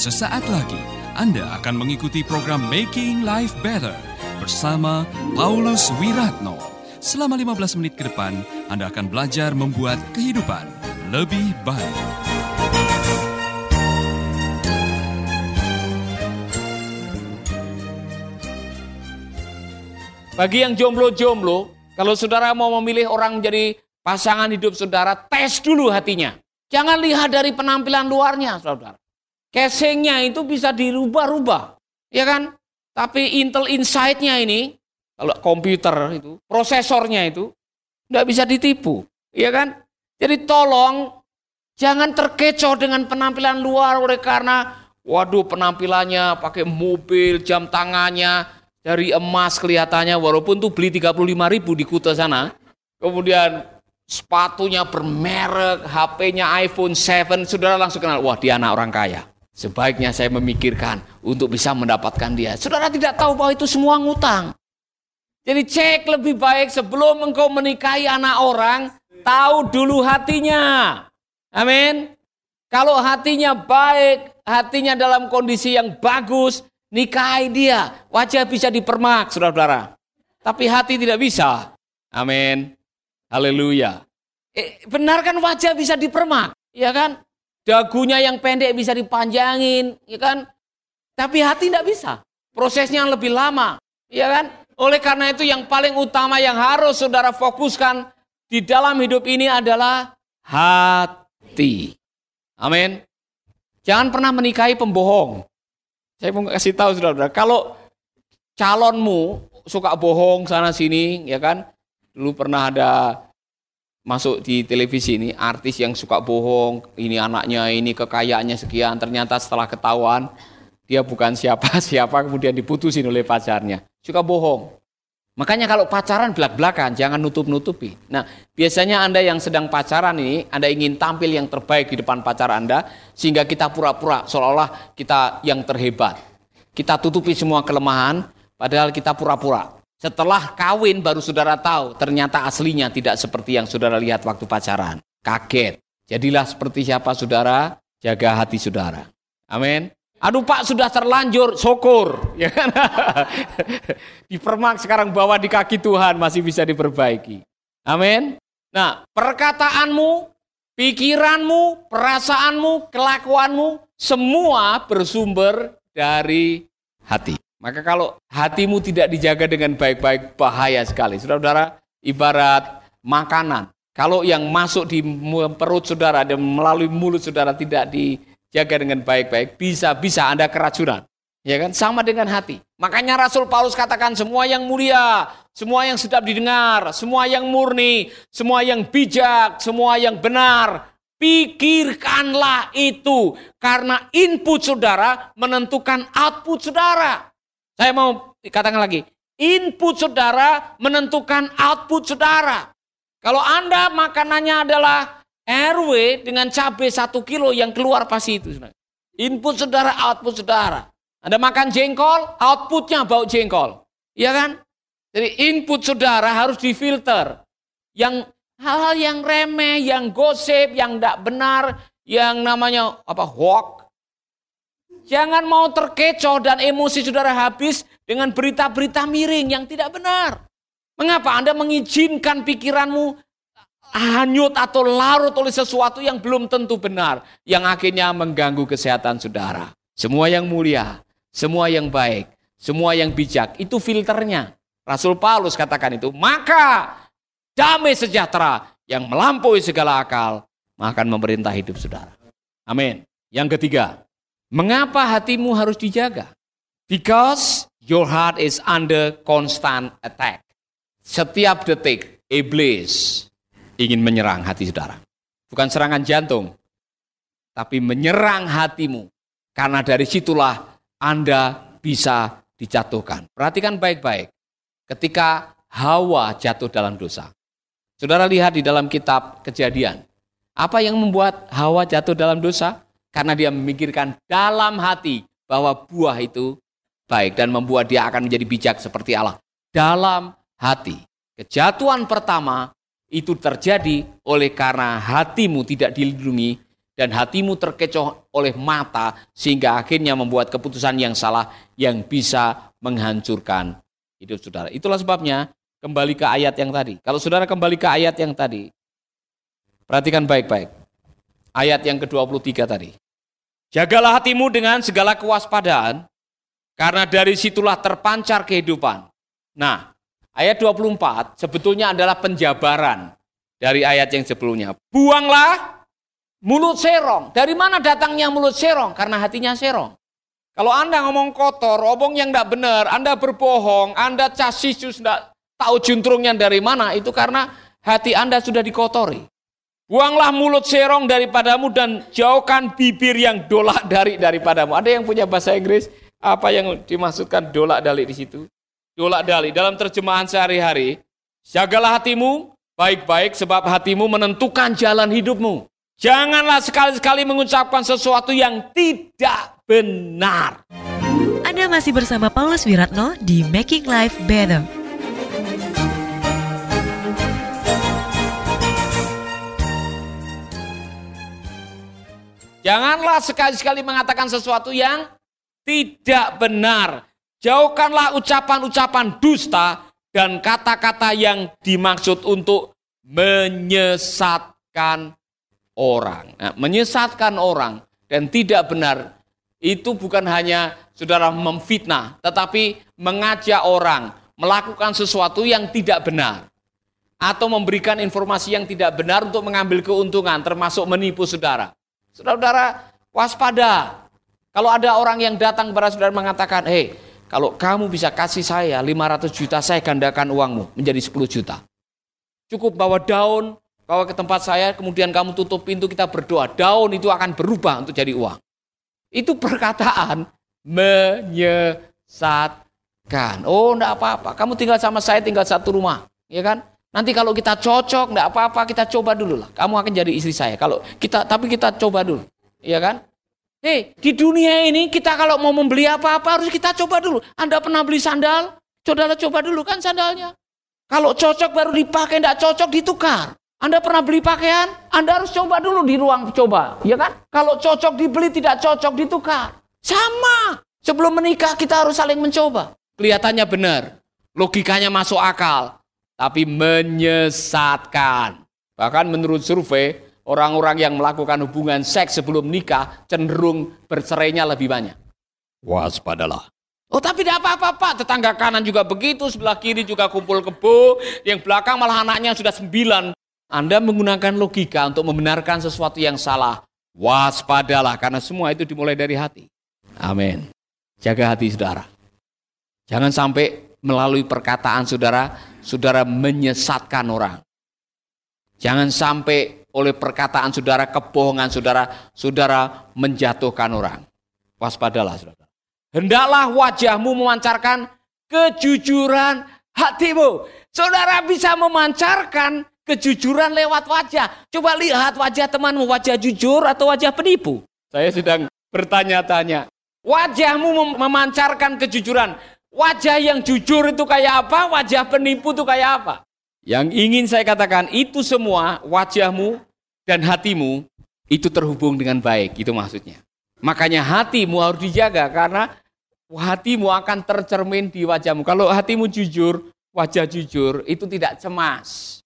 Sesaat lagi Anda akan mengikuti program Making Life Better bersama Paulus Wiratno. Selama 15 menit ke depan, Anda akan belajar membuat kehidupan lebih baik. Bagi yang jomblo-jomblo, kalau saudara mau memilih orang menjadi pasangan hidup saudara, tes dulu hatinya. Jangan lihat dari penampilan luarnya, saudara. Casingnya itu bisa dirubah-rubah, ya kan? Tapi Intel Insight-nya ini, kalau komputer itu, prosesornya itu, nggak bisa ditipu, ya kan? Jadi tolong jangan terkecoh dengan penampilan luar oleh karena, waduh penampilannya pakai mobil, jam tangannya, dari emas kelihatannya, walaupun tuh beli 35 ribu di Kuta sana, kemudian sepatunya bermerek, HP-nya iPhone 7, saudara langsung kenal, wah dia anak orang kaya. Sebaiknya saya memikirkan untuk bisa mendapatkan dia. Saudara tidak tahu bahwa itu semua ngutang. Jadi cek lebih baik sebelum engkau menikahi anak orang, tahu dulu hatinya. Amin. Kalau hatinya baik, hatinya dalam kondisi yang bagus, nikahi dia. Wajah bisa dipermak, saudara-saudara. Tapi hati tidak bisa. Amin. Haleluya. Eh, benar kan wajah bisa dipermak, ya kan? Dagunya yang pendek bisa dipanjangin, ya kan? Tapi hati tidak bisa. Prosesnya lebih lama, ya kan? Oleh karena itu yang paling utama yang harus saudara fokuskan di dalam hidup ini adalah hati. Amin. Jangan pernah menikahi pembohong. Saya mau kasih tahu saudara, kalau calonmu suka bohong sana sini, ya kan? Dulu pernah ada masuk di televisi ini artis yang suka bohong ini anaknya ini kekayaannya sekian ternyata setelah ketahuan dia bukan siapa-siapa kemudian diputusin oleh pacarnya. Suka bohong. Makanya kalau pacaran belak-belakan jangan nutup-nutupi. Nah biasanya anda yang sedang pacaran ini anda ingin tampil yang terbaik di depan pacar anda sehingga kita pura-pura seolah-olah kita yang terhebat. Kita tutupi semua kelemahan padahal kita pura-pura setelah kawin baru saudara tahu ternyata aslinya tidak seperti yang saudara lihat waktu pacaran. Kaget. Jadilah seperti siapa saudara, jaga hati saudara. Amin. Aduh Pak sudah terlanjur, syukur. Ya kan? Dipermak sekarang bawa di kaki Tuhan masih bisa diperbaiki. Amin. Nah perkataanmu, pikiranmu, perasaanmu, kelakuanmu, semua bersumber dari hati. Maka kalau hatimu tidak dijaga dengan baik-baik bahaya sekali. Saudara-saudara, ibarat makanan. Kalau yang masuk di perut saudara dan melalui mulut saudara tidak dijaga dengan baik-baik, bisa-bisa Anda keracunan. Ya kan? Sama dengan hati. Makanya Rasul Paulus katakan semua yang mulia, semua yang sedap didengar, semua yang murni, semua yang bijak, semua yang benar, pikirkanlah itu karena input saudara menentukan output saudara. Saya mau katakan lagi, input saudara menentukan output saudara. Kalau Anda makanannya adalah RW dengan cabai satu kilo yang keluar pasti itu. Input saudara, output saudara. Anda makan jengkol, outputnya bau jengkol. Iya kan? Jadi input saudara harus difilter. Yang hal-hal yang remeh, yang gosip, yang tidak benar, yang namanya apa hoax, Jangan mau terkecoh dan emosi saudara habis dengan berita-berita miring yang tidak benar. Mengapa Anda mengizinkan pikiranmu hanyut atau larut oleh sesuatu yang belum tentu benar, yang akhirnya mengganggu kesehatan saudara. Semua yang mulia, semua yang baik, semua yang bijak, itu filternya. Rasul Paulus katakan itu, maka damai sejahtera yang melampaui segala akal akan memerintah hidup saudara. Amin. Yang ketiga, Mengapa hatimu harus dijaga? Because your heart is under constant attack. Setiap detik iblis ingin menyerang hati saudara. Bukan serangan jantung, tapi menyerang hatimu. Karena dari situlah Anda bisa dijatuhkan. Perhatikan baik-baik. Ketika Hawa jatuh dalam dosa. Saudara lihat di dalam kitab kejadian. Apa yang membuat Hawa jatuh dalam dosa? Karena dia memikirkan dalam hati bahwa buah itu baik dan membuat dia akan menjadi bijak seperti Allah. Dalam hati. Kejatuhan pertama itu terjadi oleh karena hatimu tidak dilindungi dan hatimu terkecoh oleh mata sehingga akhirnya membuat keputusan yang salah yang bisa menghancurkan hidup saudara. Itulah sebabnya kembali ke ayat yang tadi. Kalau saudara kembali ke ayat yang tadi, perhatikan baik-baik. Ayat yang ke-23 tadi. Jagalah hatimu dengan segala kewaspadaan, karena dari situlah terpancar kehidupan. Nah, ayat 24 sebetulnya adalah penjabaran dari ayat yang sebelumnya. Buanglah Mulut serong. Dari mana datangnya mulut serong? Karena hatinya serong. Kalau Anda ngomong kotor, omong yang tidak benar, Anda berbohong, Anda casisus tidak tahu juntrungnya dari mana, itu karena hati Anda sudah dikotori. Buanglah mulut serong daripadamu dan jauhkan bibir yang dolak dari daripadamu. Ada yang punya bahasa Inggris? Apa yang dimaksudkan dolak dali di situ? Dolak dali dalam terjemahan sehari-hari, jagalah hatimu baik-baik sebab hatimu menentukan jalan hidupmu. Janganlah sekali-sekali mengucapkan sesuatu yang tidak benar. Anda masih bersama Paulus Wiratno di Making Life Better. Janganlah sekali-sekali mengatakan sesuatu yang tidak benar. Jauhkanlah ucapan-ucapan dusta dan kata-kata yang dimaksud untuk menyesatkan orang. Nah, menyesatkan orang dan tidak benar itu bukan hanya saudara memfitnah, tetapi mengajak orang melakukan sesuatu yang tidak benar atau memberikan informasi yang tidak benar untuk mengambil keuntungan termasuk menipu saudara. Saudara-saudara waspada. Kalau ada orang yang datang kepada saudara mengatakan, "Hei, kalau kamu bisa kasih saya 500 juta, saya gandakan uangmu menjadi 10 juta." Cukup bawa daun, Bawa ke tempat saya, kemudian kamu tutup pintu, kita berdoa. Daun itu akan berubah untuk jadi uang. Itu perkataan menyesatkan. Oh, enggak apa-apa. Kamu tinggal sama saya, tinggal satu rumah. Ya kan? Nanti kalau kita cocok, enggak apa-apa, kita coba dulu lah. Kamu akan jadi istri saya. Kalau kita, tapi kita coba dulu. Ya kan? Hei, di dunia ini kita kalau mau membeli apa-apa harus kita coba dulu. Anda pernah beli sandal? Saudara coba dulu kan sandalnya. Kalau cocok baru dipakai, enggak cocok ditukar. Anda pernah beli pakaian? Anda harus coba dulu di ruang coba, ya kan? Kalau cocok dibeli, tidak cocok ditukar. Sama. Sebelum menikah kita harus saling mencoba. Kelihatannya benar, logikanya masuk akal, tapi menyesatkan. Bahkan menurut survei, orang-orang yang melakukan hubungan seks sebelum nikah cenderung bercerainya lebih banyak. Waspadalah. Oh tapi tidak apa-apa Pak, tetangga kanan juga begitu, sebelah kiri juga kumpul kebo, yang belakang malah anaknya sudah sembilan. Anda menggunakan logika untuk membenarkan sesuatu yang salah. Waspadalah karena semua itu dimulai dari hati. Amin. Jaga hati saudara. Jangan sampai melalui perkataan saudara, saudara menyesatkan orang. Jangan sampai oleh perkataan saudara, kebohongan saudara, saudara menjatuhkan orang. Waspadalah saudara. Hendaklah wajahmu memancarkan kejujuran hatimu. Saudara bisa memancarkan kejujuran lewat wajah. Coba lihat wajah temanmu, wajah jujur atau wajah penipu. Saya sedang bertanya-tanya. Wajahmu memancarkan kejujuran. Wajah yang jujur itu kayak apa? Wajah penipu itu kayak apa? Yang ingin saya katakan itu semua wajahmu dan hatimu itu terhubung dengan baik. Itu maksudnya. Makanya hatimu harus dijaga karena hatimu akan tercermin di wajahmu. Kalau hatimu jujur, wajah jujur itu tidak cemas.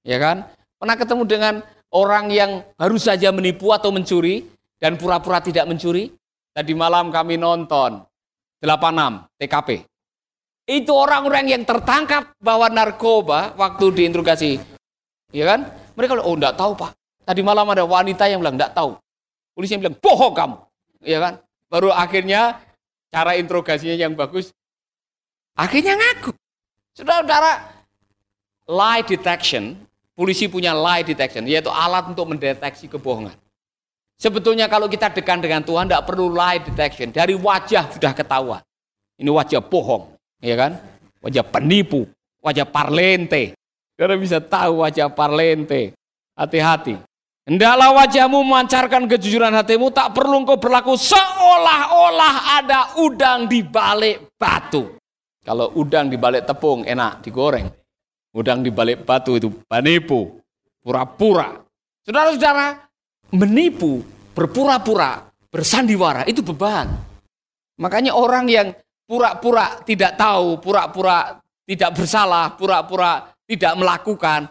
Ya kan? Pernah ketemu dengan orang yang baru saja menipu atau mencuri dan pura-pura tidak mencuri? Tadi malam kami nonton 86 TKP. Itu orang-orang yang tertangkap bawa narkoba waktu diinterogasi. Ya kan? Mereka oh enggak tahu pak. Tadi malam ada wanita yang bilang, enggak tahu. Polisi yang bilang, bohong kamu. Ya kan? Baru akhirnya cara interogasinya yang bagus. Akhirnya ngaku. Saudara-saudara, lie detection Polisi punya lie detection, yaitu alat untuk mendeteksi kebohongan. Sebetulnya kalau kita dekat dengan Tuhan, tidak perlu lie detection. Dari wajah sudah ketahuan. Ini wajah bohong, ya kan? Wajah penipu, wajah parlente. Kita bisa tahu wajah parlente. Hati-hati. Hendaklah wajahmu memancarkan kejujuran hatimu, tak perlu engkau berlaku seolah-olah ada udang di balik batu. Kalau udang di balik tepung enak digoreng. Udang di balik batu itu penipu, pura-pura. Saudara-saudara, menipu, berpura-pura, bersandiwara itu beban. Makanya orang yang pura-pura tidak tahu, pura-pura tidak bersalah, pura-pura tidak melakukan,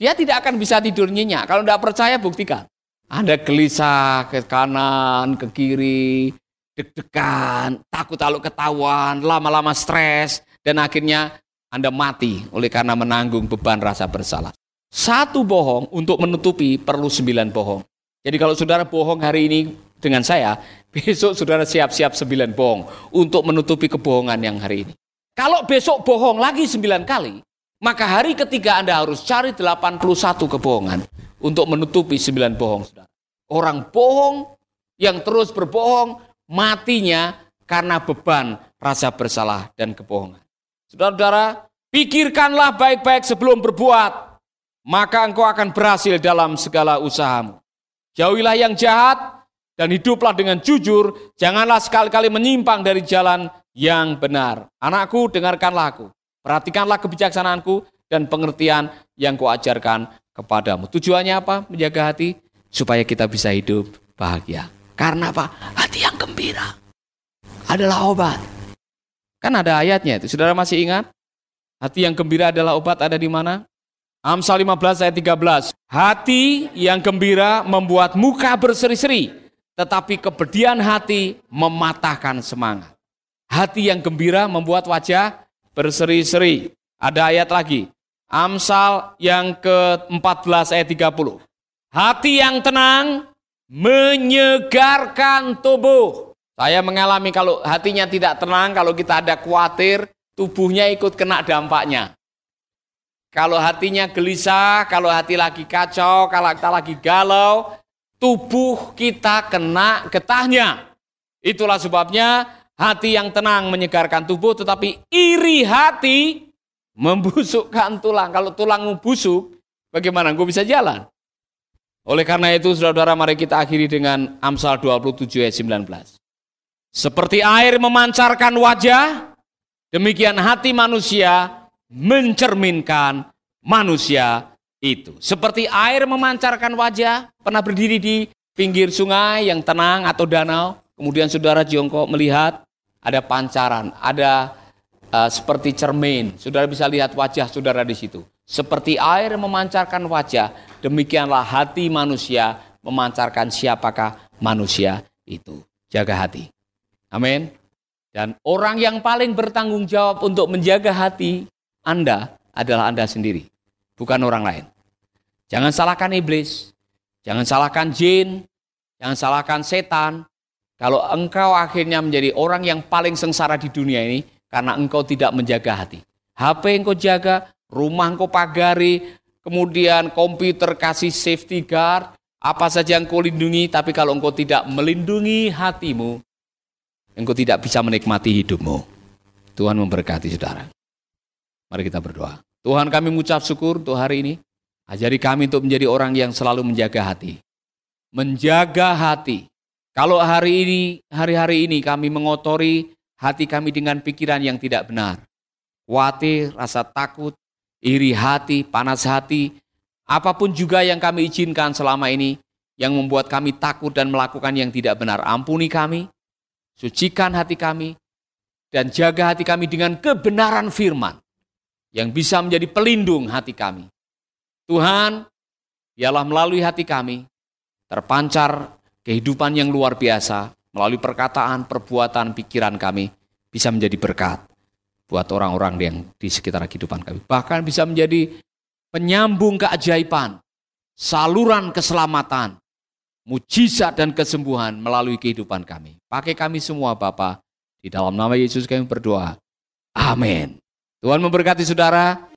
dia tidak akan bisa tidur nyenyak. Kalau tidak percaya buktikan. Anda gelisah ke kanan, ke kiri, deg-degan, takut kalau ketahuan, lama-lama stres, dan akhirnya Anda mati oleh karena menanggung beban rasa bersalah. Satu bohong untuk menutupi perlu sembilan bohong. Jadi kalau saudara bohong hari ini dengan saya, besok saudara siap-siap sembilan bohong untuk menutupi kebohongan yang hari ini. Kalau besok bohong lagi sembilan kali, maka hari ketiga Anda harus cari 81 kebohongan untuk menutupi sembilan bohong saudara. Orang bohong yang terus berbohong matinya karena beban rasa bersalah dan kebohongan. Saudara-saudara, pikirkanlah baik-baik sebelum berbuat, maka engkau akan berhasil dalam segala usahamu. Jauhilah yang jahat dan hiduplah dengan jujur, janganlah sekali-kali menyimpang dari jalan yang benar. Anakku, dengarkanlah aku. Perhatikanlah kebijaksanaanku dan pengertian yang kuajarkan kepadamu. Tujuannya apa? Menjaga hati supaya kita bisa hidup bahagia. Karena apa? Hati yang gembira adalah obat. Kan ada ayatnya itu. Saudara masih ingat? Hati yang gembira adalah obat ada di mana? Amsal 15 ayat 13. Hati yang gembira membuat muka berseri-seri, tetapi kebedian hati mematahkan semangat. Hati yang gembira membuat wajah berseri-seri. Ada ayat lagi. Amsal yang ke-14 ayat 30. Hati yang tenang menyegarkan tubuh. Saya mengalami kalau hatinya tidak tenang, kalau kita ada khawatir, tubuhnya ikut kena dampaknya. Kalau hatinya gelisah, kalau hati lagi kacau, kalau kita lagi galau, tubuh kita kena getahnya. Itulah sebabnya hati yang tenang menyegarkan tubuh, tetapi iri hati membusukkan tulang. Kalau tulangmu busuk, bagaimana gue bisa jalan? Oleh karena itu, saudara-saudara, mari kita akhiri dengan Amsal 27 ayat 19. Seperti air memancarkan wajah, demikian hati manusia mencerminkan manusia itu. Seperti air memancarkan wajah, pernah berdiri di pinggir sungai yang tenang atau danau, kemudian saudara jongkok melihat ada pancaran, ada uh, seperti cermin. Saudara bisa lihat wajah saudara di situ. Seperti air memancarkan wajah, demikianlah hati manusia memancarkan siapakah manusia itu. Jaga hati. Amin. Dan orang yang paling bertanggung jawab untuk menjaga hati Anda adalah Anda sendiri, bukan orang lain. Jangan salahkan iblis, jangan salahkan jin, jangan salahkan setan. Kalau engkau akhirnya menjadi orang yang paling sengsara di dunia ini karena engkau tidak menjaga hati. HP engkau jaga, rumah engkau pagari, kemudian komputer kasih safety guard, apa saja yang kau lindungi, tapi kalau engkau tidak melindungi hatimu, engkau tidak bisa menikmati hidupmu. Tuhan memberkati saudara. Mari kita berdoa. Tuhan kami mengucap syukur untuk hari ini. Ajari kami untuk menjadi orang yang selalu menjaga hati. Menjaga hati. Kalau hari ini, hari-hari ini kami mengotori hati kami dengan pikiran yang tidak benar. Khawatir, rasa takut, iri hati, panas hati, apa pun juga yang kami izinkan selama ini yang membuat kami takut dan melakukan yang tidak benar. Ampuni kami, sucikan hati kami, dan jaga hati kami dengan kebenaran firman yang bisa menjadi pelindung hati kami. Tuhan, biarlah melalui hati kami terpancar kehidupan yang luar biasa melalui perkataan, perbuatan, pikiran kami bisa menjadi berkat buat orang-orang yang di sekitar kehidupan kami. Bahkan bisa menjadi penyambung keajaiban, saluran keselamatan, mujizat dan kesembuhan melalui kehidupan kami. Pakai kami semua Bapa, di dalam nama Yesus kami berdoa. Amin. Tuhan memberkati saudara.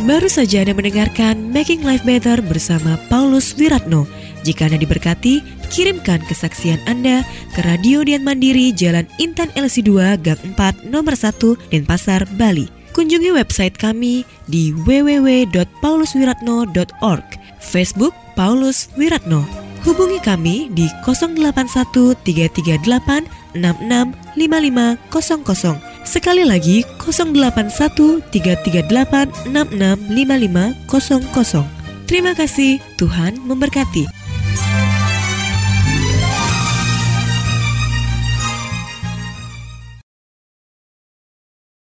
Baru saja Anda mendengarkan Making Life Better bersama Paulus Wiratno. Jika Anda diberkati, kirimkan kesaksian Anda ke Radio Dian Mandiri Jalan Intan LC2 Gang 4 Nomor 1 Denpasar, Bali. Kunjungi website kami di www.pauluswiratno.org, Facebook Paulus Wiratno. Hubungi kami di 081 338 66 5500 Sekali lagi 081338665500. Terima kasih, Tuhan memberkati.